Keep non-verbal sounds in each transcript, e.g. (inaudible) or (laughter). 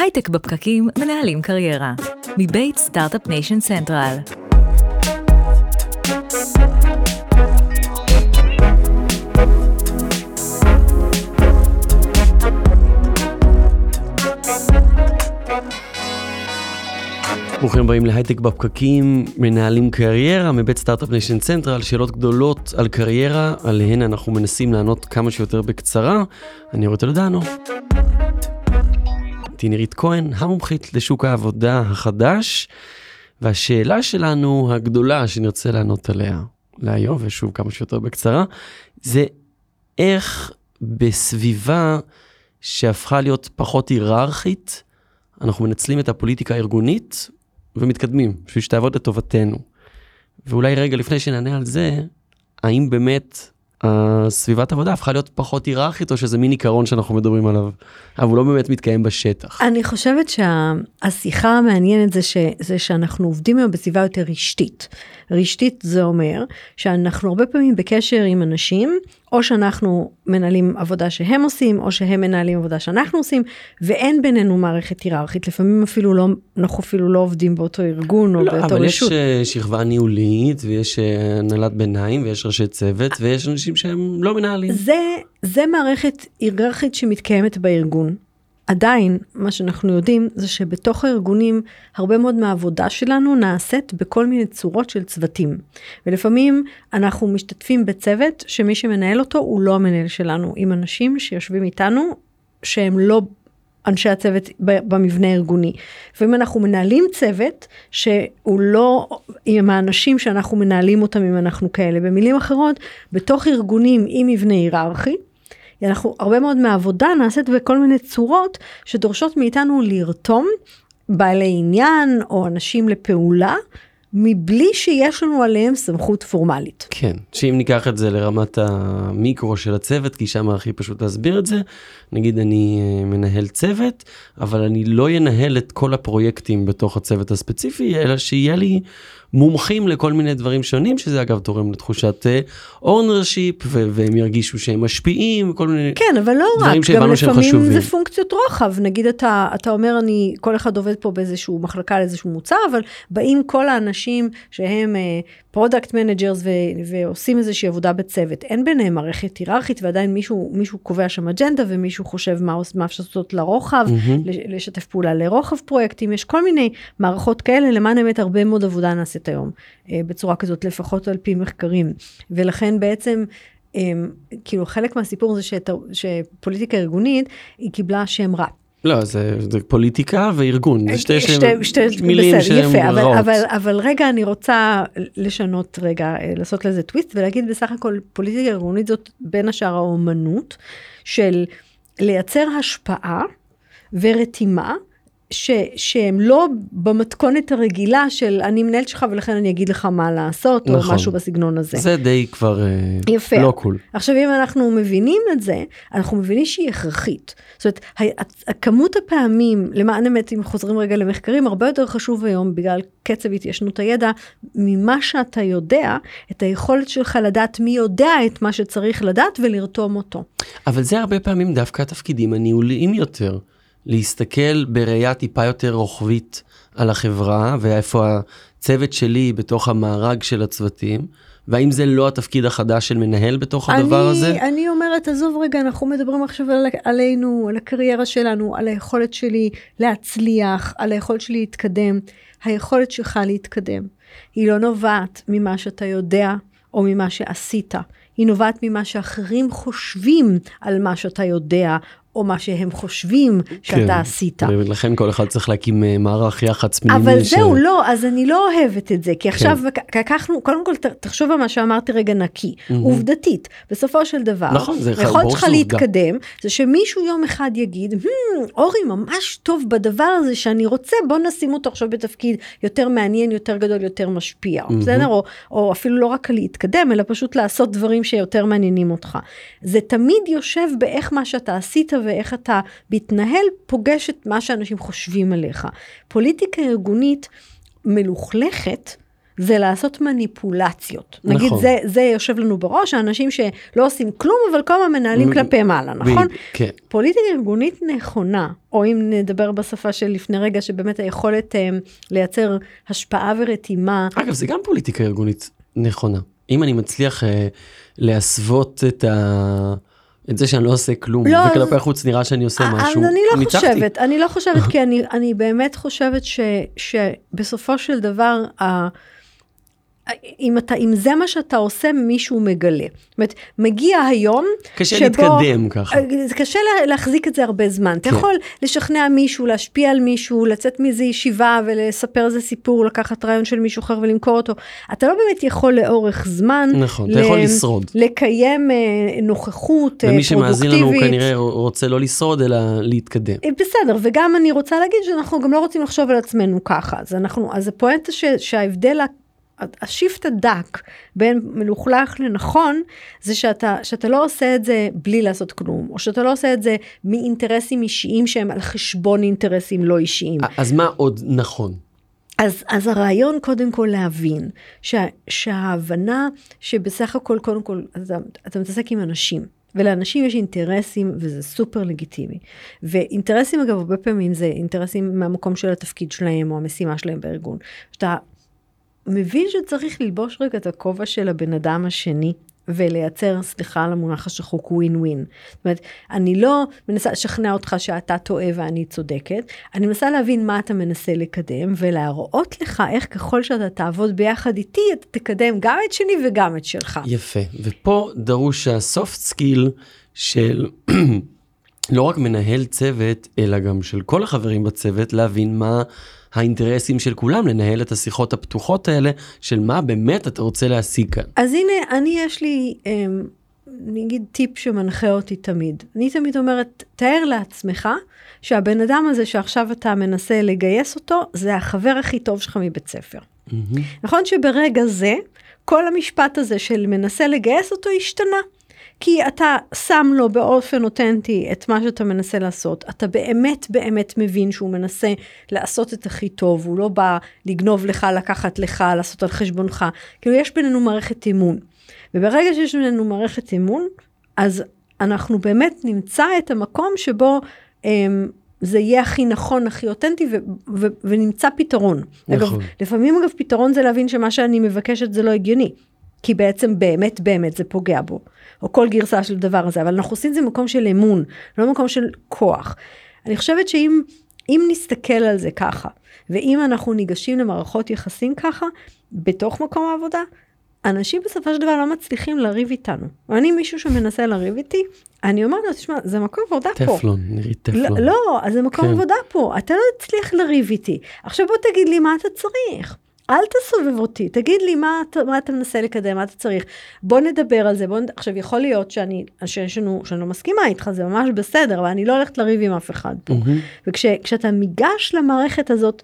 הייטק בפקקים מנהלים קריירה. מבית Start-Up Nation Central. ברוכים הבאים להייטק בפקקים, מנהלים קריירה מבית Start-Up Nation Central, שאלות גדולות על קריירה, עליהן אנחנו מנסים לענות כמה שיותר בקצרה. אני רואה טולדנו. איתי נירית כהן, המומחית לשוק העבודה החדש, והשאלה שלנו הגדולה שנרצה לענות עליה להיום, ושוב כמה שיותר בקצרה, זה איך בסביבה שהפכה להיות פחות היררכית, אנחנו מנצלים את הפוליטיקה הארגונית ומתקדמים, בשביל שתעבוד לטובתנו. ואולי רגע לפני שנענה על זה, האם באמת הסביבת עבודה הפכה להיות פחות היררכית, או שזה מין עיקרון שאנחנו מדברים עליו, אבל הוא לא באמת מתקיים בשטח. אני חושבת שהשיחה המעניינת זה, ש, זה שאנחנו עובדים היום בסביבה יותר רשתית. רשתית זה אומר שאנחנו הרבה פעמים בקשר עם אנשים, או שאנחנו מנהלים עבודה שהם עושים, או שהם מנהלים עבודה שאנחנו עושים, ואין בינינו מערכת היררכית. לפעמים אפילו לא, אנחנו אפילו לא עובדים באותו ארגון או לא, באותו אבל רשות. יש אה, שכבה ניהולית, ויש אה, הנהלת ביניים, ויש ראשי צוות, ויש אנשים שהם לא מנהלים. זה, זה מערכת היררכית שמתקיימת בארגון. עדיין, מה שאנחנו יודעים זה שבתוך הארגונים, הרבה מאוד מהעבודה שלנו נעשית בכל מיני צורות של צוותים. ולפעמים אנחנו משתתפים בצוות שמי שמנהל אותו הוא לא המנהל שלנו, עם אנשים שיושבים איתנו, שהם לא אנשי הצוות במבנה הארגוני. לפעמים אנחנו מנהלים צוות שהוא לא עם האנשים שאנחנו מנהלים אותם אם אנחנו כאלה. במילים אחרות, בתוך ארגונים עם מבנה היררכי, אנחנו, הרבה מאוד מהעבודה נעשית בכל מיני צורות שדורשות מאיתנו לרתום בעלי עניין או אנשים לפעולה, מבלי שיש לנו עליהם סמכות פורמלית. כן, שאם ניקח את זה לרמת המיקרו של הצוות, כי שם הכי פשוט להסביר את זה, נגיד אני אה, מנהל צוות, אבל אני לא ינהל את כל הפרויקטים בתוך הצוות הספציפי, אלא שיהיה לי מומחים לכל מיני דברים שונים, שזה אגב תורם לתחושת ownership, והם ירגישו שהם משפיעים, כל מיני כן, אבל לא רק, דברים גם שהבנו שהם לפעמים חשובים. זה פונקציות רוחב. נגיד אתה, אתה אומר, אני, כל אחד עובד פה באיזשהו מחלקה על איזשהו מוצר, אבל באים כל האנשים שהם product managers ועושים איזושהי עבודה בצוות. אין ביניהם מערכת היררכית, ועדיין מישהו, מישהו קובע שם אג'נדה, ומישהו חושב מה, מה אפשר לעשות לרוחב. לש- לשתף פעולה לרוחב פרויקטים, יש כל מיני מערכות כאלה, למען האמת הרבה מאוד עבודה נעשית היום, אה, בצורה כזאת, לפחות על פי מחקרים. ולכן בעצם, אה, כאילו חלק מהסיפור זה שאת, שפוליטיקה ארגונית, היא קיבלה שם רע. לא, זה, זה פוליטיקה וארגון, זה שתי, שתי, שם, שתי, מילים בסדר, שהן יפה, אבל, רעות. אבל, אבל רגע, אני רוצה לשנות רגע, אה, לעשות לזה טוויסט ולהגיד בסך הכל פוליטיקה ארגונית זאת בין השאר האומנות של לייצר השפעה ורתימה. ש, שהם לא במתכונת הרגילה של אני מנהלת שלך ולכן אני אגיד לך מה לעשות או נכון. משהו בסגנון הזה. זה די כבר אה, יפה. לא קול. עכשיו אם אנחנו מבינים את זה, אנחנו מבינים שהיא הכרחית. זאת אומרת, כמות הפעמים, למען האמת, אם חוזרים רגע למחקרים, הרבה יותר חשוב היום בגלל קצב התיישנות הידע, ממה שאתה יודע, את היכולת שלך לדעת מי יודע את מה שצריך לדעת ולרתום אותו. אבל זה הרבה פעמים דווקא התפקידים הניהוליים יותר. להסתכל בראייה טיפה יותר רוחבית על החברה ואיפה הצוות שלי בתוך המארג של הצוותים, והאם זה לא התפקיד החדש של מנהל בתוך הדבר אני, הזה? אני אומרת, עזוב רגע, אנחנו מדברים עכשיו על, עלינו, על הקריירה שלנו, על היכולת שלי להצליח, על היכולת שלי להתקדם. היכולת שלך להתקדם, היא לא נובעת ממה שאתה יודע או ממה שעשית, היא נובעת ממה שאחרים חושבים על מה שאתה יודע או מה שהם חושבים שאתה כן, עשית. ולכן כל אחד צריך להקים אה, מערך יח"צ פנימי. אבל ש- זהו, לא, אז אני לא אוהבת את זה, כי עכשיו כן. לקחנו, קודם כל תחשוב על מה שאמרתי רגע נקי, עובדתית, בסופו של דבר, נכון, זה היכולת שלך. להתקדם, זה שמישהו יום אחד יגיד, "Hmm, אורי ממש טוב בדבר הזה שאני רוצה, בוא נשים אותו עכשיו בתפקיד יותר מעניין, יותר גדול, יותר משפיע, בסדר? או, או אפילו לא רק להתקדם, אלא פשוט לעשות דברים שיותר מעניינים אותך. זה תמיד יושב באיך מה שאתה עשית ואיך אתה מתנהל, פוגש את מה שאנשים חושבים עליך. פוליטיקה ארגונית מלוכלכת, זה לעשות מניפולציות. נכון. נגיד, זה, זה יושב לנו בראש, האנשים שלא עושים כלום, אבל כל הזמן מנהלים מ- כלפי מעלה, נכון? כן. פוליטיקה ארגונית נכונה, או אם נדבר בשפה של לפני רגע, שבאמת היכולת אה, לייצר השפעה ורתימה, אגב, זה גם פוליטיקה ארגונית נכונה. אם אני מצליח אה, להסוות את, ה... את זה שאני לא עושה כלום, לא, וכלפי החוץ נראה שאני עושה אז משהו, אני לא ניצחתי. חושבת, אני לא חושבת, כי אני, אני באמת חושבת ש, שבסופו של דבר, ה, אם, אתה, אם זה מה שאתה עושה, מישהו מגלה. זאת אומרת, מגיע היום, קשה שבו- להתקדם ככה. אה, זה קשה לה- להחזיק את זה הרבה זמן. אתה כן. יכול לשכנע מישהו, להשפיע על מישהו, לצאת מאיזה ישיבה ולספר איזה סיפור, לקחת רעיון של מישהו אחר ולמכור אותו. אתה לא באמת יכול לאורך זמן. נכון, אתה יכול לשרוד. לקיים אה, נוכחות אה, ומי שמאזין לנו פרודוקטיבית. כנראה רוצה לא לשרוד, אלא להתקדם. בסדר, וגם אני רוצה להגיד שאנחנו גם לא רוצים לחשוב על עצמנו ככה. אז אנחנו, אז הפואנטה ש, שההבדל, השיפט הדק בין מלוכלך לנכון, זה שאתה, שאתה לא עושה את זה בלי לעשות כלום, או שאתה לא עושה את זה מאינטרסים אישיים שהם על חשבון אינטרסים לא אישיים. אז מה עוד נכון? אז, אז הרעיון קודם כל להבין שה, שההבנה שבסך הכל קודם כל אתה, אתה מתעסק עם אנשים ולאנשים יש אינטרסים וזה סופר לגיטימי. ואינטרסים אגב הרבה פעמים זה אינטרסים מהמקום של התפקיד שלהם או המשימה שלהם בארגון. שאתה מבין שצריך ללבוש רגע את הכובע של הבן אדם השני ולייצר, סליחה על המונח השחוק, ווין ווין. זאת אומרת, אני לא מנסה לשכנע אותך שאתה טועה ואני צודקת, אני מנסה להבין מה אתה מנסה לקדם ולהראות לך איך ככל שאתה תעבוד ביחד איתי, אתה תקדם גם את שלי וגם את שלך. יפה. ופה דרוש ה soft skill של (clears throat) לא רק מנהל צוות, אלא גם של כל החברים בצוות, להבין מה האינטרסים של כולם, לנהל את השיחות הפתוחות האלה, של מה באמת אתה רוצה להשיג כאן. אז הנה, אני יש לי, אמ, נגיד טיפ שמנחה אותי תמיד. אני תמיד אומרת, תאר לעצמך שהבן אדם הזה שעכשיו אתה מנסה לגייס אותו, זה החבר הכי טוב שלך מבית ספר. מהמם. נכון שברגע זה, כל המשפט הזה של מנסה לגייס אותו השתנה. כי אתה שם לו באופן אותנטי את מה שאתה מנסה לעשות, אתה באמת באמת מבין שהוא מנסה לעשות את הכי טוב, הוא לא בא לגנוב לך, לקחת לך, לעשות על חשבונך, כאילו יש בינינו מערכת אמון. וברגע שיש בינינו מערכת אמון, אז אנחנו באמת נמצא את המקום שבו אמ, זה יהיה הכי נכון, הכי אותנטי, ו- ו- ונמצא פתרון. נכון. אגב, לפעמים אגב פתרון זה להבין שמה שאני מבקשת זה לא הגיוני. כי בעצם באמת באמת זה פוגע בו, או כל גרסה של דבר הזה, אבל אנחנו עושים את זה במקום של אמון, לא במקום של כוח. אני חושבת שאם אם נסתכל על זה ככה, ואם אנחנו ניגשים למערכות יחסים ככה, בתוך מקום העבודה, אנשים בסופו של דבר לא מצליחים לריב איתנו. אני מישהו שמנסה לריב איתי, אני אומרת לו, תשמע, זה מקום עבודה פה. טפלון, נראית טפלון. לא, לא, אז זה מקום כן. עבודה פה, אתה לא תצליח לריב איתי. עכשיו בוא תגיד לי מה אתה צריך. אל תסובב אותי, תגיד לי מה, מה אתה מנסה לקדם, מה אתה צריך. בוא נדבר על זה, בוא נד... עכשיו יכול להיות שאני, שיש לנו, שאני לא מסכימה איתך, זה ממש בסדר, אבל אני לא הולכת לריב עם אף אחד פה. מהמם. וכשאתה ניגש למערכת הזאת,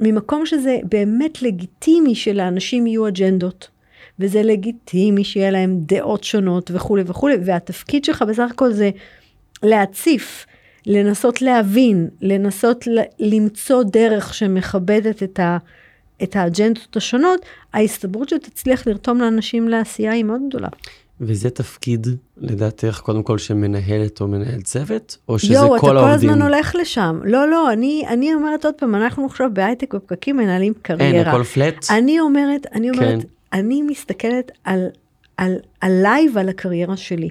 ממקום שזה באמת לגיטימי שלאנשים יהיו אג'נדות, וזה לגיטימי שיהיה להם דעות שונות וכולי וכולי, והתפקיד שלך בסך הכל זה להציף, לנסות להבין, לנסות למצוא דרך שמכבדת את, ה, את האג'נדות השונות, ההסתברות שתצליח לרתום לאנשים לעשייה היא מאוד גדולה. וזה תפקיד, לדעתך, קודם כל שמנהלת או מנהל צוות, או שזה יואו, אתה כל כל העובדים? הזמן הולך לשם. לא, לא, אני, אני אומרת עוד פעם, אנחנו עכשיו בהייטק בפקקים מנהלים אין, קריירה. הכל פלט? אני אומרת, אני אומרת, כן. אני מסתכלת על, על, עליי ועל הקריירה שלי.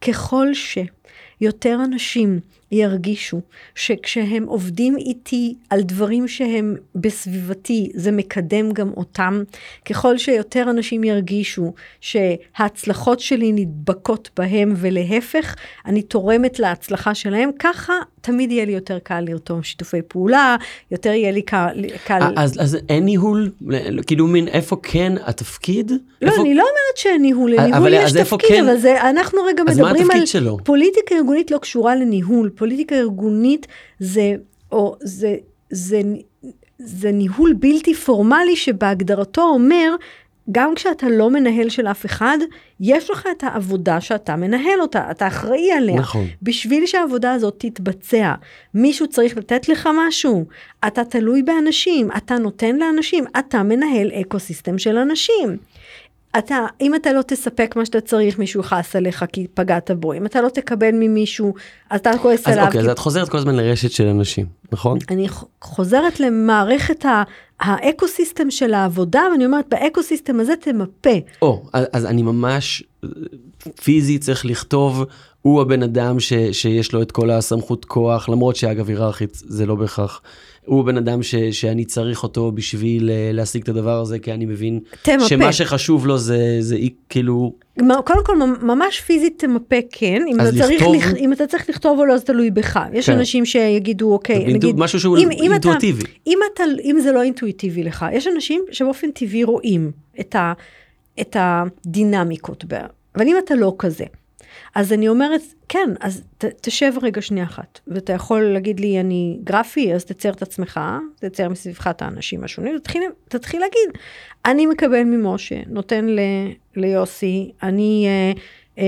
ככל שיותר אנשים ירגישו שכשהם עובדים איתי על דברים שהם בסביבתי, זה מקדם גם אותם, ככל שיותר אנשים ירגישו שההצלחות שלי נדבקות בהם ולהפך, אני תורמת להצלחה שלהם, ככה תמיד יהיה לי יותר קל לרתום שיתופי פעולה, יותר יהיה לי קל... קל... אז, אז אין ניהול? כאילו מין איפה כן התפקיד? לא, איפה... אני לא אומרת שניהול, אבל- לניהול יש תפקיד, כן? אבל זה, אנחנו רגע אז מה מדברים התפקיד על... שלו? פוליטיקה ארגונית לא קשורה לניהול, פוליטיקה ארגונית זה, או זה, זה, זה ניהול בלתי פורמלי שבהגדרתו אומר, גם כשאתה לא מנהל של אף אחד, יש לך את העבודה שאתה מנהל אותה, אתה אחראי עליה. נכון. בשביל שהעבודה הזאת תתבצע, מישהו צריך לתת לך משהו, אתה תלוי באנשים, אתה נותן לאנשים, אתה מנהל אקו סיסטם של אנשים. אתה, אם אתה לא תספק מה שאתה צריך, מישהו יכעס עליך כי פגעת בו. אם אתה לא תקבל ממישהו, אז אתה כועס אז עליו. אוקיי, כי... אז את חוזרת כל הזמן לרשת של אנשים, נכון? אני חוזרת למערכת ה- ה ecosystem של העבודה, ואני אומרת, ב ecosystem הזה תמפה. או, אז אז אני ממש אה, פיזית צריך לכתוב, הוא הבן אדם ש, שיש לו את כל הסמכות כוח, למרות שאגב היררכית זה לא בהכרח. הוא הבן אדם ש, שאני צריך אותו בשביל אה, להשיג את הדבר הזה, כי אני מבין תמפה. שמה שחשוב לו זה, זה אי- כאילו, קודם כל, ממ- ממש פיזית תמפה כן, אם אתה, צריך לכתוב- לכ... אם אתה צריך לכתוב או לא, זה תלוי בך. יש כן. אנשים שיגידו, אוקיי, נגיד, משהו שהוא אם- אם אתה- אינטואיטיבי. אם, אתה, אם זה לא אינטואיטיבי לך, יש אנשים שבאופן טבעי רואים את, ה, את הדינמיקות, בה, אבל אם אתה לא כזה, אז אני אומרת, כן, אז ת, תשב רגע שנייה אחת, ואתה יכול להגיד לי, אני גרפי, אז תצייר את עצמך, תצייר מסביבך את האנשים השונים, תתחיל, תתחיל להגיד, אני מקבל ממשה, נותן ל, ליוסי, אני אה, אה,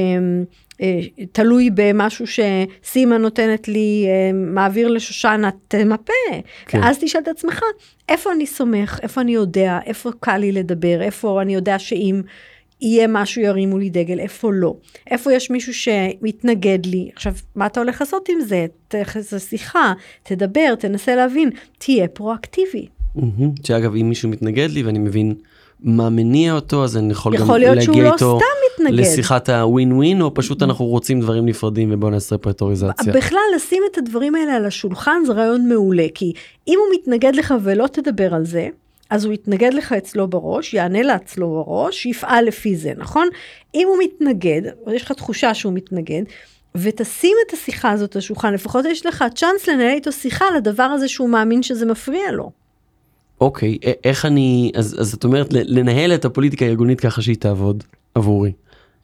אה, תלוי במשהו שסימה נותנת לי, אה, מעביר לשושנה, תמפה. כן. כן. ואז תשאל את עצמך, איפה אני סומך, איפה אני יודע, איפה קל לי לדבר, איפה אני יודע שאם יהיה משהו ירימו לי דגל, איפה לא. איפה יש מישהו שמתנגד לי. עכשיו, מה אתה הולך לעשות עם זה? תכנס לשיחה, תדבר, תנסה להבין, תהיה פרואקטיבי. שאגב, אם מישהו מתנגד לי ואני מבין מה מניע אותו, אז אני יכול, יכול גם להגיע לא איתו. לשיחת הווין ווין, או פשוט אנחנו רוצים דברים נפרדים ובואו נעשה פרטוריזציה. בכלל, לשים את הדברים האלה על השולחן זה רעיון מעולה, כי אם הוא מתנגד לך ולא תדבר על זה, אז הוא יתנגד לך אצלו בראש, יענה לה אצלו בראש, יפעל לפי זה, נכון? אם הוא מתנגד, או יש לך תחושה שהוא מתנגד, ותשים את השיחה הזאת על השולחן, לפחות יש לך צ'אנס לנהל איתו שיחה על הדבר הזה שהוא מאמין שזה מפריע לו. אוקיי, א- איך אני, אז, אז את אומרת לנהל את הפוליטיקה הארגונית ככה שהיא תעבוד עבורי.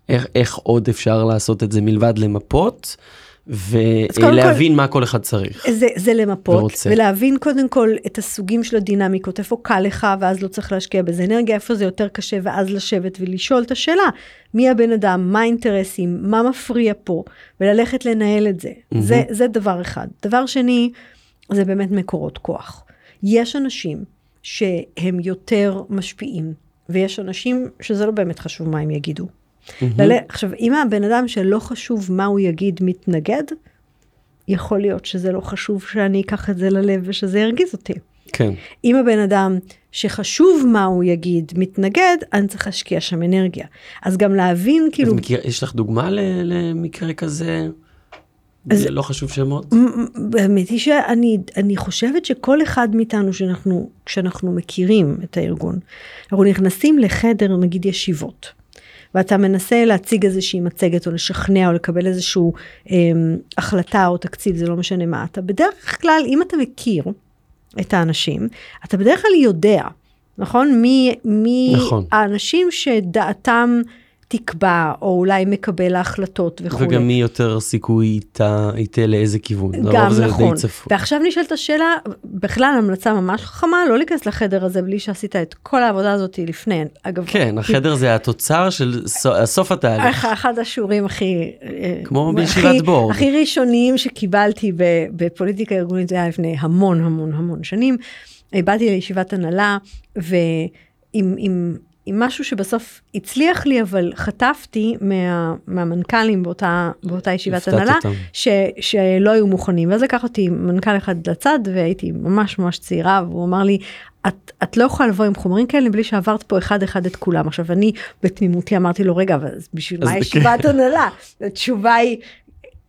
איך, איך עוד אפשר לעשות את זה מלבד למפות ולהבין מה כל אחד צריך. זה, זה למפות, ורוצה. ולהבין קודם כל את הסוגים של הדינמיקות, איפה קל לך ואז לא צריך להשקיע בזה אנרגיה, איפה זה יותר קשה ואז לשבת ולשאול את השאלה, מי הבן אדם, מה האינטרסים, מה מפריע פה, וללכת לנהל את זה. זה, זה דבר אחד. דבר שני, זה באמת מקורות כוח. יש אנשים שהם יותר משפיעים, ויש אנשים שזה לא באמת חשוב מה הם יגידו. לל... עכשיו, אם הבן אדם שלא חשוב מה הוא יגיד מתנגד, יכול להיות שזה לא חשוב שאני אקח את זה ללב ושזה ירגיז אותי. כן. אם הבן אדם שחשוב מה הוא יגיד מתנגד, אני צריך להשקיע שם אנרגיה. אז גם להבין כאילו... מכיר, יש לך דוגמה ל, למקרה כזה? אז- לא חשוב שמות? באמת היא שאני אני חושבת שכל אחד מאיתנו שאנחנו, כשאנחנו מכירים את הארגון, אנחנו נכנסים לחדר נגיד ישיבות. ואתה מנסה להציג איזושהי מצגת או לשכנע או לקבל איזושהי אה, החלטה או תקציב, זה לא משנה מה. אתה בדרך כלל, אם אתה מכיר את האנשים, אתה בדרך כלל יודע, נכון? מי, מי נכון. האנשים שדעתם תקבע, או אולי מקבל ההחלטות וכו'. וגם מי יותר סיכוי איתה, לאיזה כיוון. גם נכון. די צפוי. ועכשיו נשאלת השאלה, בכלל המלצה ממש חכמה, לא להיכנס לחדר הזה בלי שעשית את כל העבודה הזאת לפני. אגב, כן, החדר זה התוצר של סו- סוף התהליך. אח- אחד השיעורים הכי... אה, כמו בישיבת בורד. הכי ראשוניים שקיבלתי בפוליטיקה ארגונית, זה היה לפני המון המון המון שנים. אה, באתי לישיבת הנהלה, ועם עם, משהו שבסוף הצליח לי, אבל חטפתי מה, מהמנכ"לים באותה, באותה ישיבת הנהלה. ש, שלא היו מוכנים. ואז לקח אותי מנכ"ל אחד לצד, והייתי ממש ממש צעירה, והוא אמר לי, את, את לא יכולה לבוא עם חומרים כאלה בלי שעברת פה אחד אחד את כולם. עכשיו אני בתמימותי אמרתי לו, רגע, אבל בשביל מה ישיבת הנהלה? התשובה היא,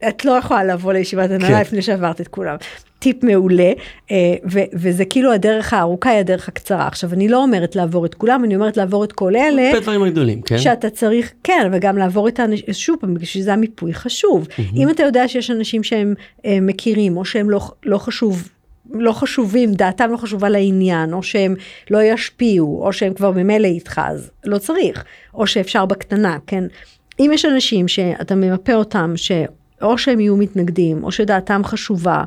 את לא יכולה לבוא לישיבת כן. הנהלה לפני שעברת את כולם. טיפ מעולה, אה, ו- וזה כאילו הדרך הארוכה היא הדרך הקצרה. עכשיו, אני לא אומרת לעבור את כולם, אני אומרת לעבור את כל אלה. בדברים הגדולים, כן? שאתה צריך, כן, וגם לעבור את האנשים, שוב פעם, בשביל זה המיפוי חשוב. אם אתה יודע שיש אנשים שהם אה, מכירים, או שהם לא, לא חשוב, לא חשובים, דעתם לא חשובה לעניין, או שהם לא ישפיעו, או שהם כבר ממילא איתך, אז לא צריך. או שאפשר בקטנה, כן? אם יש אנשים שאתה ממפה אותם, שאו שהם יהיו מתנגדים, או שדעתם חשובה,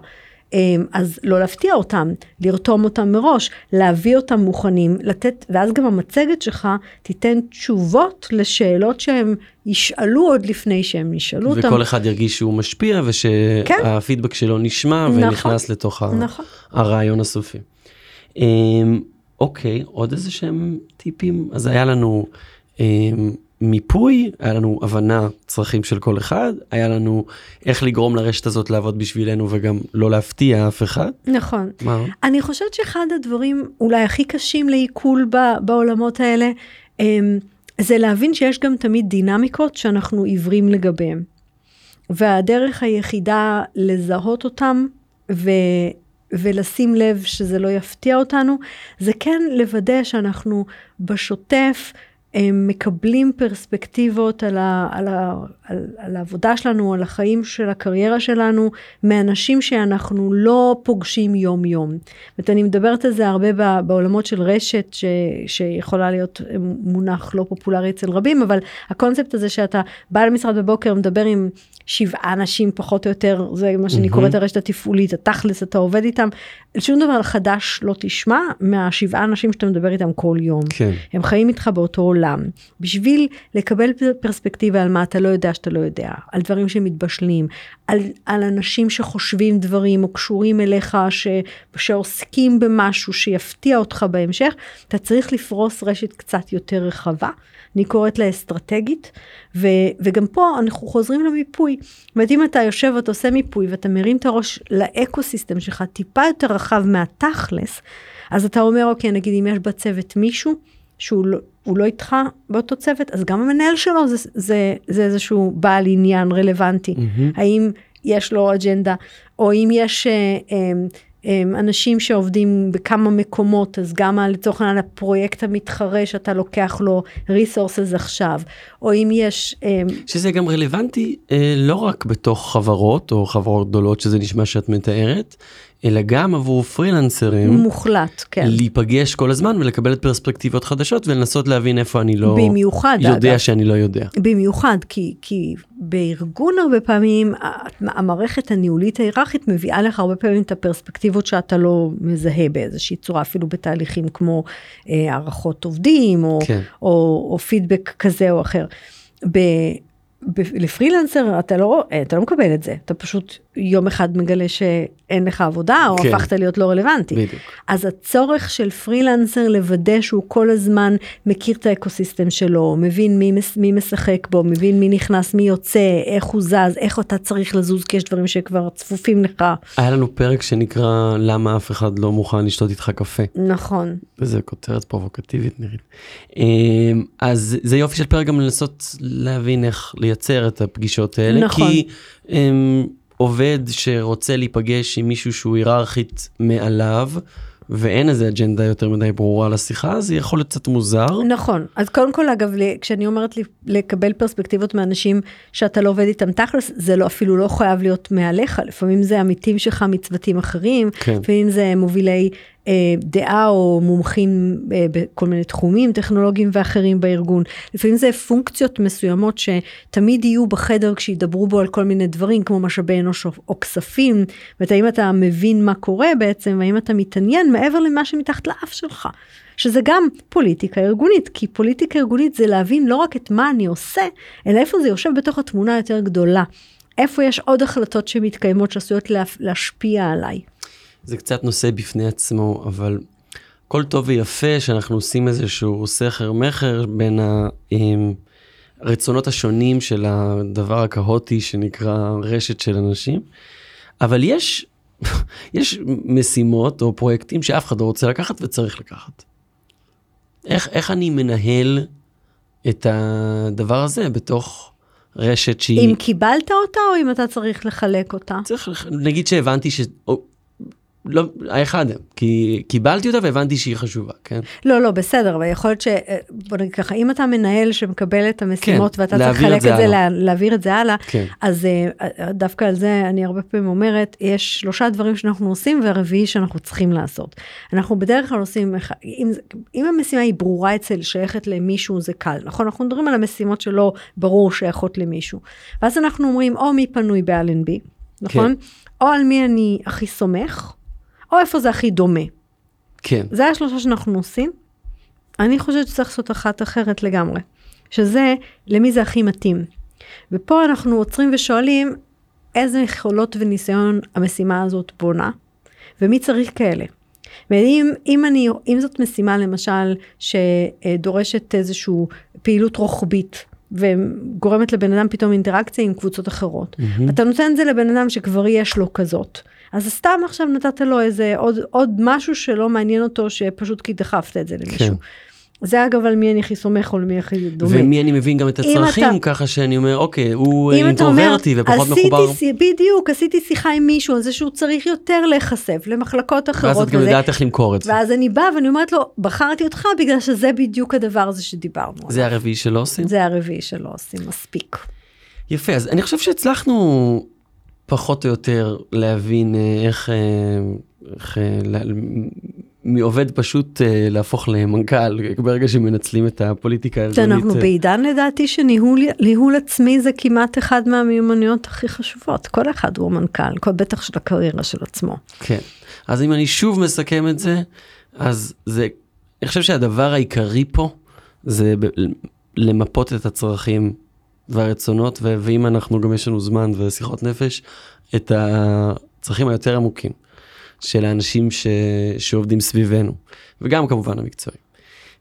אמ, אז לא להפתיע אותם, לרתום אותם מראש, להביא אותם מוכנים, לתת, ואז גם המצגת שלך תיתן תשובות לשאלות שהם ישאלו עוד לפני שהם ישאלו אותם. וכל אחד ירגיש שהוא משפיע ושהפידבק כן. שלו נשמע נכון, ונכנס לתוך נכון. הרעיון הסופי. אמ, אוקיי, עוד איזה שהם טיפים? אז היה לנו אמ, מיפוי, היה לנו הבנה צרכים של כל אחד, היה לנו איך לגרום לרשת הזאת לעבוד בשבילנו וגם לא להפתיע אף אחד. נכון. מה? אני חושבת שאחד הדברים אולי הכי קשים לעיכול בעולמות האלה, אמ, זה להבין שיש גם תמיד דינמיקות שאנחנו עיוורים לגביהם. והדרך היחידה לזהות אותם ו... ולשים לב שזה לא יפתיע אותנו, זה כן לוודא שאנחנו בשוטף הם מקבלים פרספקטיבות על, ה, על, ה, על, על העבודה שלנו, על החיים של הקריירה שלנו, מאנשים שאנחנו לא פוגשים יום-יום. זאת אני מדברת על זה הרבה בעולמות של רשת, ש, שיכולה להיות מונח לא פופולרי אצל רבים, אבל הקונספט הזה שאתה בא למשרד בבוקר, מדבר עם שבעה אנשים פחות או יותר, זה מה שאני mm-hmm. קוראת הרשת התפעולית, התכלס, אתה עובד איתם, שום דבר חדש לא תשמע מהשבעה אנשים שאתה מדבר איתם כל יום. כן. הם חיים איתך באותו עולם. בשביל לקבל פרספקטיבה על מה אתה לא יודע שאתה לא יודע, על דברים שמתבשלים, על, על אנשים שחושבים דברים או קשורים אליך, ש, שעוסקים במשהו שיפתיע אותך בהמשך, אתה צריך לפרוס רשת קצת יותר רחבה. אני קוראת לה אסטרטגית, ו, וגם פה אנחנו חוזרים למיפוי. זאת אומרת, אם אתה יושב ואתה עושה מיפוי ואתה מרים את הראש לאקו סיסטם שלך טיפה יותר רחב מהתכלס, אז אתה אומר, אוקיי, נגיד אם יש בצוות מישהו שהוא לא, לא איתך באותו צוות, אז גם המנהל שלו זה, זה, זה איזשהו בעל עניין רלוונטי. Mm-hmm. האם יש לו אג'נדה, או אם יש... אה, אה, אנשים שעובדים בכמה מקומות, אז גם לצורך העניין הפרויקט המתחרה שאתה לוקח לו ריסורסס עכשיו, או אם יש... אמ, שזה גם רלוונטי אה, לא רק בתוך חברות או חברות גדולות, שזה נשמע שאת מתארת, אלא גם עבור פרילנסרים. מוחלט, כן. להיפגש כל הזמן ולקבל את פרספקטיבות חדשות ולנסות להבין איפה אני לא... במיוחד, יודע אגב. שאני לא יודע. במיוחד, כי, כי בארגון הרבה פעמים, המערכת הניהולית ההיררכית מביאה לך הרבה פעמים את הפרספקטיבות שאתה לא מזהה באיזושהי צורה, אפילו בתהליכים כמו אה, הערכות עובדים, או, כן. או, או פידבק כזה או אחר. ב, לפרילנסר אתה לא, אתה לא מקבל את זה, אתה פשוט יום אחד מגלה שאין לך עבודה או כן. הפכת להיות לא רלוונטי. בדיוק. אז הצורך של פרילנסר לוודא שהוא כל הזמן מכיר את האקוסיסטם שלו, מבין מי, מי משחק בו, מבין מי נכנס, מי יוצא, איך הוא זז, איך אתה צריך לזוז כי יש דברים שכבר צפופים לך. היה לנו פרק שנקרא למה אף אחד לא מוכן לשתות איתך קפה. נכון. וזה כותרת פרובוקטיבית נראית. אמ, אז זה יופי של פרק גם לנסות להבין איך לייצר את הפגישות האלה. נכון. כי, אמ, עובד שרוצה להיפגש עם מישהו שהוא היררכית מעליו, ואין איזה אג'נדה יותר מדי ברורה לשיחה, זה יכול להיות קצת מוזר. נכון. אז קודם כל, אגב, כשאני אומרת לי לקבל פרספקטיבות מאנשים שאתה לא עובד איתם תכלס, זה לא, אפילו לא חייב להיות מעליך, לפעמים זה עמיתים שלך מצוותים אחרים, כן. לפעמים זה מובילי דעה או מומחים אה, בכל מיני תחומים טכנולוגיים ואחרים בארגון. לפעמים זה פונקציות מסוימות שתמיד יהיו בחדר כשידברו בו על כל מיני דברים כמו משאבי אנוש או, כספים, והאם אתה מבין מה קורה בעצם, והאם אתה מתעניין מעבר למה שמתחת לאף שלך. שזה גם פוליטיקה ארגונית, כי פוליטיקה ארגונית זה להבין לא רק את מה אני עושה, אלא איפה זה יושב בתוך התמונה היותר גדולה. איפה יש עוד החלטות שמתקיימות שעשויות להשפיע עליי. זה קצת נושא בפני עצמו, אבל הכל טוב ויפה שאנחנו עושים איזשהו סכר מכר בין הרצונות השונים של הדבר הכהוטי שנקרא רשת של אנשים, אבל יש, (laughs) יש משימות או פרויקטים שאף אחד לא רוצה לקחת וצריך לקחת. איך, איך אני מנהל את הדבר הזה בתוך רשת שהיא... אם קיבלת אותה או אם אתה צריך לחלק אותה? צריך, נגיד שהבנתי ש... לא, האחד, כי קיבלתי אותה והבנתי שהיא חשובה, כן? לא, לא, בסדר, אבל יכול להיות ש... בוא נגיד ככה, אם אתה מנהל שמקבל את המשימות כן, ואתה צריך לחלק את זה, את זה להעביר את זה הלאה, כן. אז uh, דווקא על זה אני הרבה פעמים אומרת, יש שלושה דברים שאנחנו עושים והרביעי שאנחנו צריכים לעשות. אנחנו בדרך כלל עושים, אם, אם המשימה היא ברורה אצל, שייכת למישהו, זה קל, נכון? אנחנו מדברים על המשימות שלא ברור שייכות למישהו. ואז אנחנו אומרים, או מי פנוי באלנבי, נכון? או על מי אני הכי סומך, או איפה זה הכי דומה. כן. זה השלושה שאנחנו עושים. אני חושבת שצריך לעשות אחת אחרת לגמרי, שזה למי זה הכי מתאים. ופה אנחנו עוצרים ושואלים איזה יכולות וניסיון המשימה הזאת בונה, ומי צריך כאלה. ואם אם אני, אם זאת משימה למשל שדורשת איזושהי פעילות רוחבית, וגורמת לבן אדם פתאום אינטראקציה עם קבוצות אחרות. מהמם. אתה נותן את זה לבן אדם שכבר יש לו כזאת. אז סתם עכשיו נתת לו איזה עוד, עוד משהו שלא מעניין אותו, שפשוט כי דחפת את זה למישהו. כן. זה אגב על מי אני הכי סומך או למי הכי דומה. ומי אני מבין גם את הצרכים, אתה- ככה שאני אומר, אוקיי, הוא אם אתה אומר, אינטרוברטי ופחות עשיתי מחובר. שי- בדיוק, עשיתי שיחה עם מישהו על זה שהוא צריך יותר להיחשף למחלקות ואז אחרות. את גם יודעת איך למכור את זה. ואז אני באה ואני אומרת לו, בחרתי אותך בגלל שזה בדיוק הדבר הזה שדיברנו. עליו." זה הרביעי שלא עושים? זה הרביעי שלא עושים מספיק. יפה, אז אני חושב שהצלחנו פחות או יותר להבין אה, איך, אה, איך אה, מעובד פשוט להפוך למנכ"ל ברגע שמנצלים את הפוליטיקה הארגונית. שאנחנו אה, בעידן לדעתי שניהול ניהול עצמי זה כמעט אחד מהמיומנויות הכי חשובות. כל אחד הוא מנכ"ל, כל בטח של הקריירה של עצמו. כן. אז אם אני שוב מסכם את זה, אז זה, אני חושב שהדבר העיקרי פה זה ב- למפות את הצרכים והרצונות, ואם אנחנו גם יש לנו זמן ושיחות נפש, את הצרכים היותר עמוקים של האנשים ש- שעובדים סביבנו, וגם כמובן המקצועיים.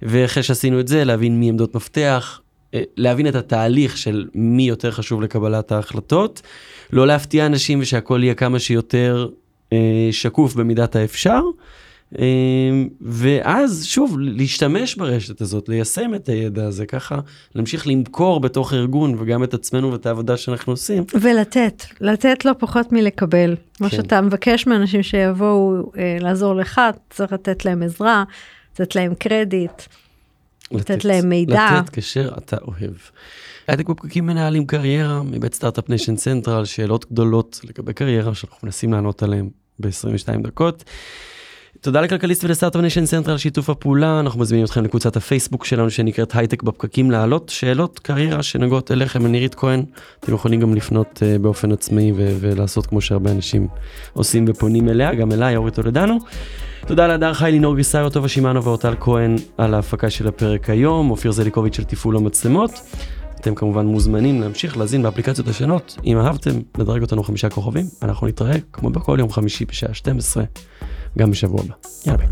ואחרי שעשינו את זה, להבין מי עמדות מפתח, אה, להבין את התהליך של מי יותר חשוב לקבלת ההחלטות, לא להפתיע אנשים ושהכול יהיה כמה שיותר אה, שקוף במידת האפשר, ואז שוב להשתמש ברשת הזאת, ליישם את הידע הזה, ככה להמשיך למכור בתוך ארגון וגם את עצמנו ואת העבודה שאנחנו עושים. ולתת, לתת לא פחות מלקבל. מה כן. שאתה מבקש מאנשים שיבואו אה, לעזור לך, צריך לתת להם עזרה, לתת להם קרדיט. לתת להם מידע. לתת כאשר אתה אוהב. הייטק בפקקים מנהלים קריירה מבית Start-Up Nation Central, שאלות גדולות לגבי קריירה שאנחנו מנסים לענות עליהן ב-22 דקות. תודה לכלכליסט ול Start-Up Nation Central על שיתוף הפעולה, אנחנו מזמינים אתכם לקבוצת הפייסבוק שלנו שנקראת הייטק בפקקים להעלות שאלות קריירה שנוגעות אליכם, אני נירית כהן, אתם יכולים גם לפנות uh, באופן עצמאי ו- ולעשות כמו שהרבה אנשים עושים ופונים אליה, גם אליי, אורי טולדנו. תודה להדר חי, לינור גריסאיו, טובה שמענו ואורטל כהן על ההפקה של הפרק היום, אופיר זליקוביץ' על תפעול המצלמות. אתם כמובן מוזמנים להמשיך להזין באפליקציות השונות. אם אהבתם, לדרג אותנו חמישה כוכבים. אנחנו נתראה כמו בכל יום חמישי בשעה 12, גם בשבוע הבא. יאללה ביי.